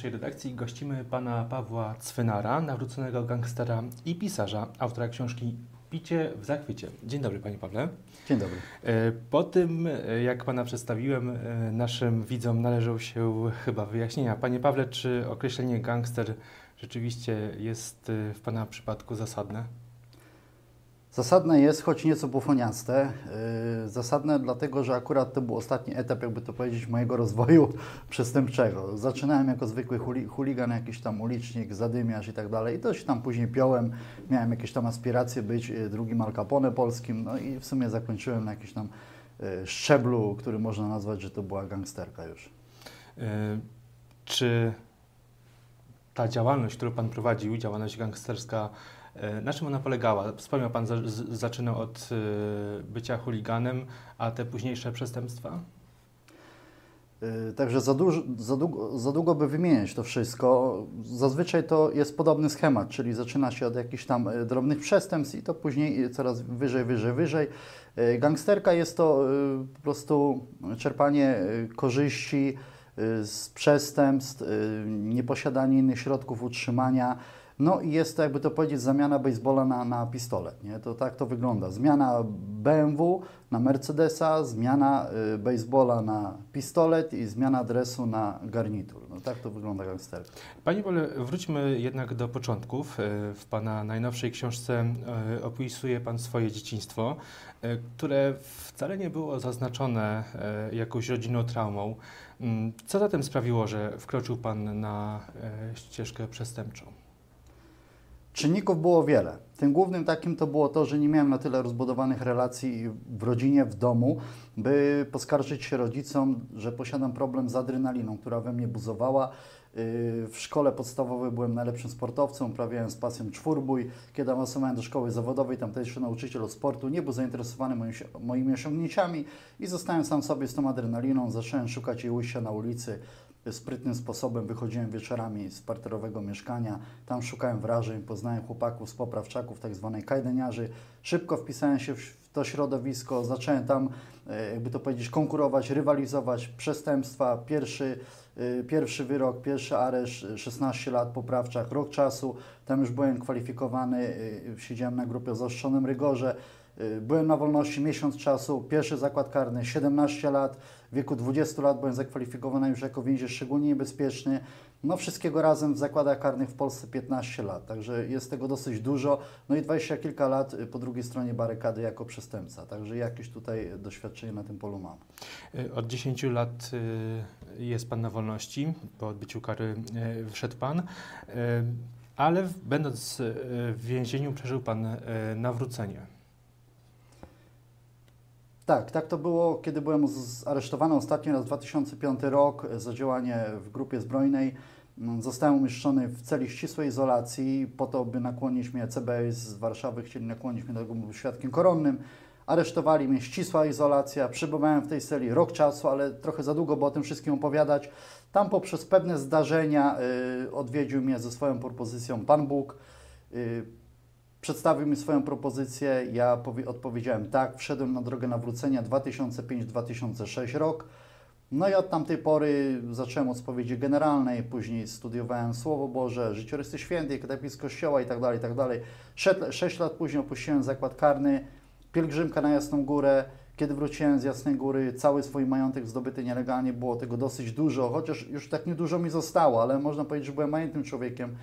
naszej redakcji gościmy pana Pawła Cwynara, nawróconego gangstera i pisarza, autora książki Picie w zachwycie. Dzień dobry panie Pawle. Dzień dobry. E, po tym, e, jak pana przedstawiłem, e, naszym widzom należą się chyba wyjaśnienia. Panie Pawle, czy określenie gangster rzeczywiście jest w pana przypadku zasadne? Zasadne jest, choć nieco bufoniaste. Yy, zasadne dlatego, że akurat to był ostatni etap, jakby to powiedzieć, mojego rozwoju przestępczego. Zaczynałem jako zwykły huli chuligan, jakiś tam ulicznik, zadymiarz i tak dalej. I to się tam później piąłem. Miałem jakieś tam aspiracje być y, drugim Al Capone polskim. No i w sumie zakończyłem na jakimś tam y, szczeblu, który można nazwać, że to była gangsterka już. Yy, czy ta działalność, którą Pan prowadził, działalność gangsterska, na czym ona polegała? Wspomniał Pan, że zaczynał od e, bycia chuliganem, a te późniejsze przestępstwa? E, także za, dużo, za, długo, za długo by wymieniać to wszystko. Zazwyczaj to jest podobny schemat, czyli zaczyna się od jakichś tam drobnych przestępstw i to później coraz wyżej, wyżej, wyżej. Gangsterka jest to po prostu czerpanie korzyści z przestępstw, nieposiadanie innych środków utrzymania, no i jest to, jakby to powiedzieć, zamiana baseballa na, na pistolet. Nie? To tak to wygląda. Zmiana BMW na Mercedesa, zmiana y, baseballa na pistolet i zmiana dresu na garnitur. No tak to wygląda gangster. Panie Pole, wróćmy jednak do początków. Y, w Pana najnowszej książce y, opisuje Pan swoje dzieciństwo, y, które wcale nie było zaznaczone jakąś rodzinną traumą. Mm, co zatem sprawiło, że wkroczył Pan na ścieżkę przestępczą? Czynników było wiele. Tym głównym takim to było to, że nie miałem na tyle rozbudowanych relacji w rodzinie, w domu, by poskarżyć się rodzicom, że posiadam problem z adrenaliną, która we mnie buzowała. Y, w szkole podstawowej byłem najlepszym sportowcem, uprawiałem z pasją czwórbój. Kiedy awansowałem do szkoły zawodowej, tamtejszy nauczyciel od sportu nie był zainteresowany moim, moimi osiągnięciami i zostałem sam sobie z tą adrenaliną. Zacząłem szukać jej ujścia na ulicy sprytnym sposobem wychodziłem wieczorami z parterowego mieszkania, tam szukałem wrażeń, poznałem chłopaków z poprawczaków, tak zwanej kajdeniarzy. Szybko wpisałem się w to środowisko, zacząłem tam, e, jakby to powiedzieć, konkurować, rywalizować, przestępstwa, pierwszy, e, pierwszy wyrok, pierwszy areszt, 16 lat poprawczak, rok czasu, tam już byłem kwalifikowany, e, siedziałem na grupie o zaostrzonym rygorze, byłem na wolności miesiąc czasu, pierwszy zakład karny 17 lat, w wieku 20 lat byłem zakwalifikowany już jako więzień szczególnie niebezpieczny. No wszystkiego razem w zakładach karnych w Polsce 15 lat, także jest tego dosyć dużo. No i 20 kilka lat y, po drugiej stronie barykady jako przestępca, także jakieś tutaj doświadczenie na tym polu mam. Y, od 10 lat jest Pan na wolności, po odbyciu kary wszedł Pan ale będąc w więzieniu przeżył Pan nawrócenie. Tak, tak to było, kiedy byłem aresztowany ostatni raz 2005 rok za działanie w grupie zbrojnej. Mm, zostałem umieszczony w celi ścisłej izolacji po to, by nakłonić mnie CBS z Warszawy, chcieli nakłonić mnie do tego, był świadkiem koronnym. Aresztowali mnie, ścisła izolacja, przebywałem w tej celi rok czasu, ale trochę za długo, bo o tym wszystkim opowiadać. Tam poprzez pewne zdarzenia y, odwiedził mnie ze swoją propozycją Pan Bóg. Y, Przedstawił mi swoją propozycję, ja odpowiedziałem tak, wszedłem na drogę nawrócenia 2005-2006 rok. No i od tamtej pory zacząłem od spowiedzi generalnej, później studiowałem Słowo Boże, życiorysy świętych, katechizm Kościoła itd., tak itd. Tak sześć lat później opuściłem zakład karny, pielgrzymka na Jasną Górę. Kiedy wróciłem z Jasnej Góry, cały swój majątek zdobyty nielegalnie, było tego dosyć dużo, chociaż już tak niedużo mi zostało, ale można powiedzieć, że byłem majątnym człowiekiem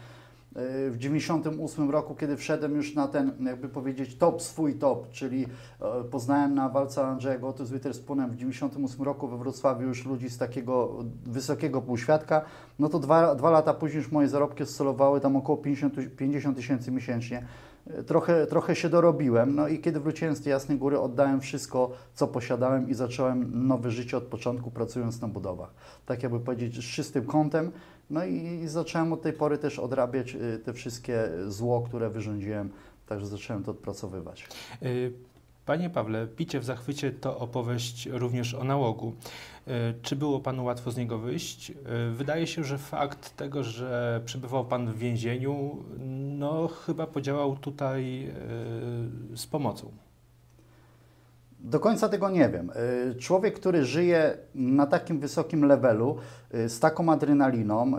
w 98 roku, kiedy wszedłem już na ten, jakby powiedzieć, top, swój top, czyli e, poznałem na walce Andrzeja Goty z Witherspoonem w 98 roku we Wrocławiu już ludzi z takiego wysokiego półświadka, no to dwa, dwa lata później już moje zarobki oscylowały tam około 50 tysięcy miesięcznie. Trochę, trochę się dorobiłem, no i kiedy wróciłem z tej Jasnej Góry, oddałem wszystko, co posiadałem i zacząłem nowe życie od początku, pracując na budowach. Tak jakby powiedzieć, z czystym kątem, no i zacząłem od tej pory też odrabiać y, te wszystkie zło, które wyrządziłem, także zacząłem to odpracowywać. Panie Pawle, Picie w zachwycie to opowieść również o nałogu. Y, czy było Panu łatwo z niego wyjść? Wydaje się, że fakt tego, że przebywał Pan w więzieniu, no chyba podziałał tutaj z pomocą. Do końca tego nie wiem. Człowiek, który żyje na takim wysokim levelu, z taką adrenaliną,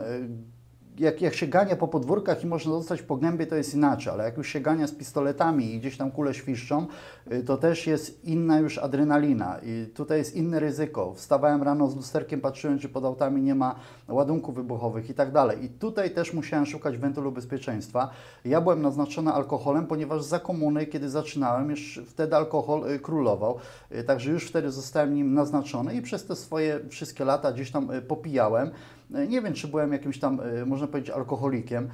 jak, jak się gania po podwórkach i można dostać po gębie, to jest inaczej, ale jak już się gania z pistoletami i gdzieś tam kule świszczą, y, to też jest inna już adrenalina i tutaj jest inne ryzyko. Wstawałem rano z lusterkiem, patrzyłem, czy pod autami nie ma ładunków wybuchowych i tak dalej. I tutaj też musiałem szukać wentylu bezpieczeństwa. Ja byłem naznaczony alkoholem, ponieważ za komuny, kiedy zaczynałem, już wtedy alkohol y, królował, y, także już wtedy zostałem nim naznaczony i przez te swoje wszystkie lata gdzieś tam popijałem. E, nie wiem, czy byłem jakimś tam, e, można powiedzieć, alkoholikiem,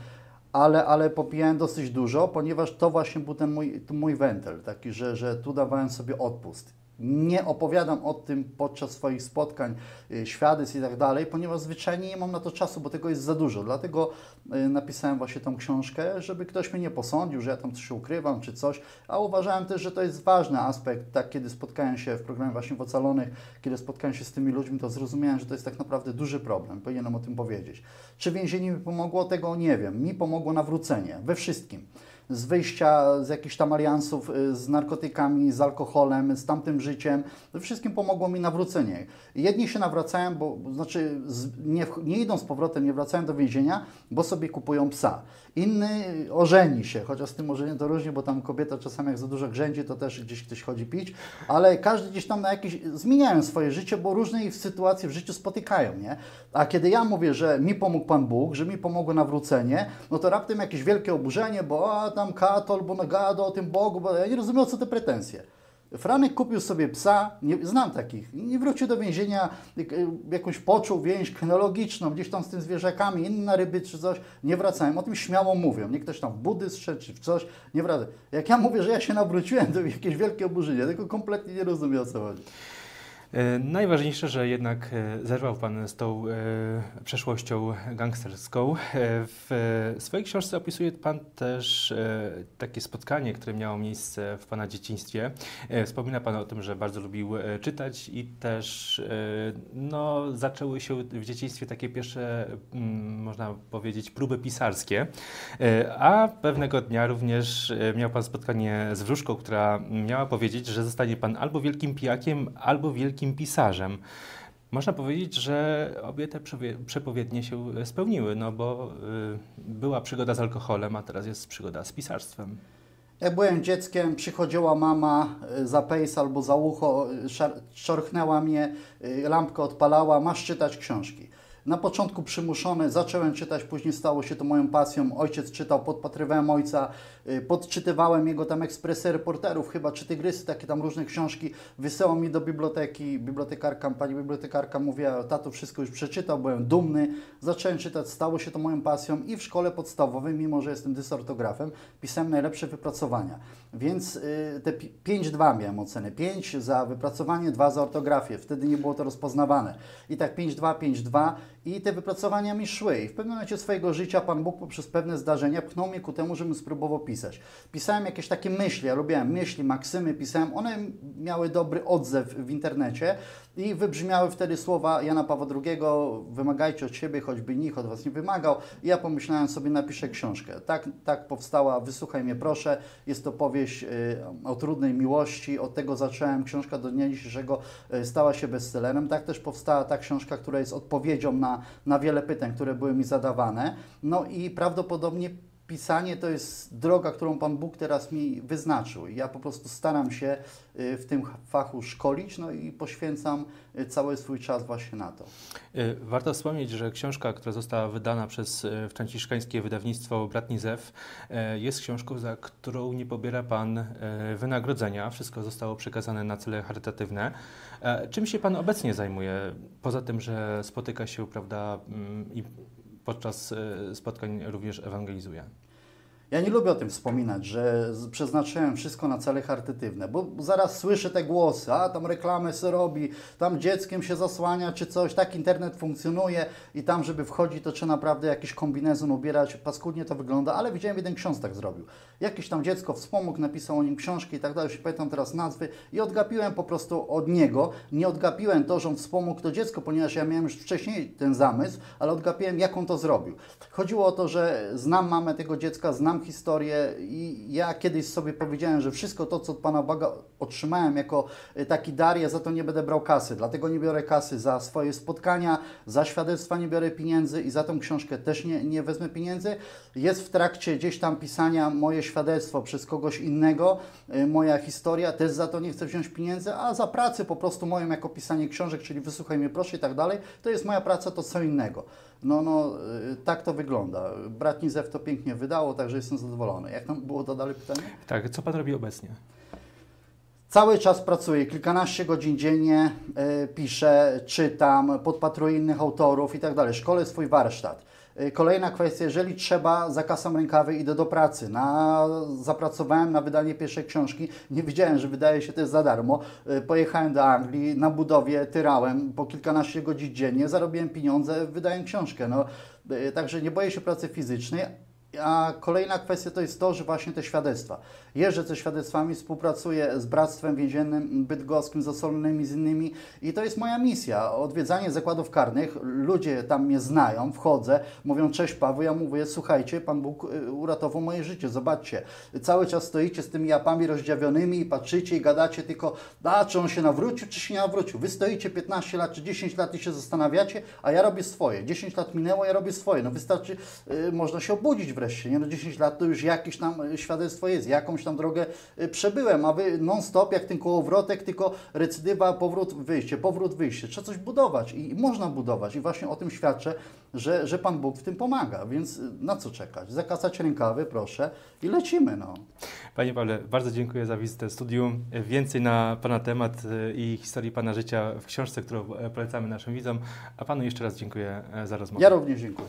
ale, ale popijałem dosyć dużo, ponieważ to właśnie był ten mój, mój wentyl, taki, że, że tu dawałem sobie odpust. Nie opowiadam o tym podczas swoich spotkań, y, świadectw i tak dalej, ponieważ zwyczajnie nie mam na to czasu, bo tego jest za dużo. Dlatego y, napisałem właśnie tą książkę, żeby ktoś mnie nie posądził, że ja tam coś ukrywam czy coś, a uważałem też, że to jest ważny aspekt, tak kiedy spotkałem się w programie właśnie w Ocalonych, kiedy spotkałem się z tymi ludźmi, to zrozumiałem, że to jest tak naprawdę duży problem, powinienem o tym powiedzieć. Czy więzienie mi pomogło? Tego nie wiem. Mi pomogło nawrócenie, we wszystkim z wyjścia z jakichś tam aliansów y, z narkotykami, z alkoholem, z tamtym życiem. To wszystkim pomogło mi nawrócenie. Jedni się nawracają, bo znaczy nie, nie idą z powrotem, nie wracają do więzienia, bo sobie kupują psa. Inny ożeni się, chociaż z tym ożeniem to różnie, bo tam kobieta czasami jak za dużo grzędzi, to też gdzieś ktoś chodzi pić, ale każdy gdzieś tam na jakieś, zmieniają swoje życie, bo różne ich sytuacje w życiu spotykają, nie? A kiedy ja mówię, że mi pomógł Pan Bóg, że mi pomogło nawrócenie, no to raptem jakieś wielkie oburzenie, bo tam katol, bo nagado o tym Bogu, bo ja nie rozumiem o co te pretensje. Franek kupił sobie psa, nie, znam takich, nie wrócił do więzienia, jakąś poczuł więź kinologiczną, gdzieś tam z tym zwierzakami, inne ryby czy coś, nie wracałem. O tym śmiało mówią. Nie ktoś tam w szedł czy w coś, nie wraca. Jak ja mówię, że ja się nawróciłem, to jakieś wielkie oburzenie, tylko kompletnie nie rozumiem o co chodzi. E, najważniejsze, że jednak e, zerwał Pan z tą e, przeszłością gangsterską. W swojej książce opisuje Pan też takie spotkanie, które miało miejsce w Pana dzieciństwie. Wspomina Pan o tym, że bardzo lubił czytać i też no, zaczęły się w dzieciństwie takie pierwsze, mm, można powiedzieć, próby pisarskie. A pewnego dnia również miał Pan spotkanie z wróżką, która miała powiedzieć, że zostanie Pan albo wielkim pijakiem, albo wielkim wielkim pisarzem. Można powiedzieć, że obie te przepowiednie się spełniły, no bo y, była przygoda z alkoholem, a teraz jest przygoda z pisarstwem. Jak byłem dzieckiem, przychodziła mama y, za pejs albo za ucho, szorchnęła mnie, lampkę odpalała, masz czytać książki. Na początku przymuszony, zacząłem czytać, później stało się to moją pasją. Ojciec czytał, podpatrywałem ojca, y, podczytywałem jego tam ekspresy reporterów, chyba czy tygrysy, takie tam różne książki. Wysyłał mi do biblioteki, bibliotekarka, pani bibliotekarka mówiła, tato wszystko już przeczytał, byłem dumny. Zacząłem czytać, stało się to moją pasją i w szkole podstawowej, mimo że jestem dysortografem, pisałem najlepsze wypracowania. Więc y, te 5-2 miałem ocenę. 5 za wypracowanie, 2 za ortografię. Wtedy nie było to rozpoznawane. I tak 5-2, 5-2 i te wypracowania mi szły. I w pewnym momencie swojego życia Pan Bóg poprzez pewne zdarzenia pchnął mnie ku temu, żebym spróbował pisać. Pisałem jakieś takie myśli, ja lubiłem myśli, maksymy, pisałem. One miały dobry odzew w internecie i wybrzmiały wtedy słowa Jana Pawła II, wymagajcie od siebie, choćby nikt od Was nie wymagał. I ja pomyślałem sobie, napiszę książkę. Tak, tak powstała Wysłuchaj mnie proszę. Jest to powieść y, o trudnej miłości. Od tego zacząłem. Książka do dnia dzisiejszego y, stała się bestsellerem. Tak też powstała ta książka, która jest odpowiedzią na, na wiele pytań, które były mi zadawane. No i prawdopodobnie pisanie to jest droga, którą Pan Bóg teraz mi wyznaczył. Ja po prostu staram się y, w tym fachu szkolić, no i poświęcam y, cały swój czas właśnie na to. Y, warto wspomnieć, że książka, która została wydana przez franciszkańskie wydawnictwo Bratni Zew, jest książką, za którą nie pobiera Pan wynagrodzenia. Wszystko zostało przekazane na cele charytatywne. Czym się Pan obecnie zajmuje? Poza tym, że spotyka się, prawda, mm, i podczas e, spotkań również ewangelizuje. Ja nie lubię o tym wspominać, że przeznaczyłem wszystko na cele charytatywne, bo zaraz słyszę te głosy, a tam reklamę se robi, tam dzieckiem się zasłania czy coś, tak internet funkcjonuje i tam, żeby wchodzić, to trzeba naprawdę jakiś kombinezon ubierać, paskudnie to wygląda, ale widziałem, jeden ksiądz tak zrobił. Jakieś tam dziecko wspomógł, napisał o nim książki i tak dalej, już pamiętam teraz nazwy i odgapiłem po prostu od niego, nie odgapiłem to, że on wspomógł to dziecko, ponieważ ja miałem już wcześniej ten zamysł, ale odgapiłem, jak on to zrobił. Chodziło o to, że znam mamę tego dziecka, znam historię i ja kiedyś sobie powiedziałem, że wszystko to, co od Pana Boga otrzymałem jako y, taki dar, ja za to nie będę brał kasy. Dlatego nie biorę kasy za swoje spotkania, za świadectwa nie biorę pieniędzy i za tą książkę też nie, nie wezmę pieniędzy. Jest w trakcie gdzieś tam pisania moje świadectwo przez kogoś innego, y, moja historia, też za to nie chcę wziąć pieniędzy, a za pracę po prostu moją jako pisanie książek, czyli wysłuchaj mnie proszę i tak dalej, to jest moja praca, to co innego. No, no, y, tak to wygląda. Brat Nizew to pięknie wydało, także jestem zadowolony. Jak tam było to dalej pytanie? Tak, co Pan robi obecnie? Cały czas pracuję, kilkanaście godzin dziennie y, piszę, czytam, podpatruję innych autorów i tak dalej. Szkolę swój warsztat. Y, Kolejna kwestia, jeżeli trzeba, zakasam rękawy, idę do pracy. Na, zapracowałem na wydanie pierwszej książki. Nie wiedziałem, że wydaje się to za darmo. Y, Pojechałem do Anglii, na budowie tyrałem po kilkanaście godzin dziennie, zarobiłem pieniądze, wydałem książkę. No, y, także nie boję się pracy fizycznej. A kolejna kwestia to jest to, że właśnie te świadectwa. Jeżdżę ze świadectwami, współpracuję z Bractwem Więziennym Bydgoskim, z Osolnymi, z innymi i to jest moja misja. Odwiedzanie zakładów karnych, ludzie tam mnie znają, wchodzę, mówią cześć Paweł, ja mówię słuchajcie, Pan Bóg y, uratował moje życie, zobaczcie. Cały czas stoicie z tymi japami rozdziawionymi i patrzycie i gadacie tylko, a czy on się nawrócił, czy się nie nawrócił. Wy stoicie 15 lat czy 10 lat i się zastanawiacie, a ja robię swoje. 10 lat minęło, ja robię swoje. No wystarczy, y, można się obudzić wreszcie, nie? No 10 lat to już jakieś tam y, świadectwo jest, jakąś tam drogę y, przebyłem, a wy non-stop jak ten kołowrotek, tylko recydywa, powrót, wyjście, powrót, wyjście. Trzeba coś budować i można budować i właśnie o tym świadczę, że, że Pan Bóg w tym pomaga, więc y, na co czekać? Zakasać rękawy, proszę i lecimy, no. Panie Pawle, bardzo dziękuję za wizytę w studiu. Więcej na Pana temat i historii Pana życia w książce, którą e, polecamy naszym widzom. A Panu jeszcze raz dziękuję e, za rozmowę. Ja również dziękuję.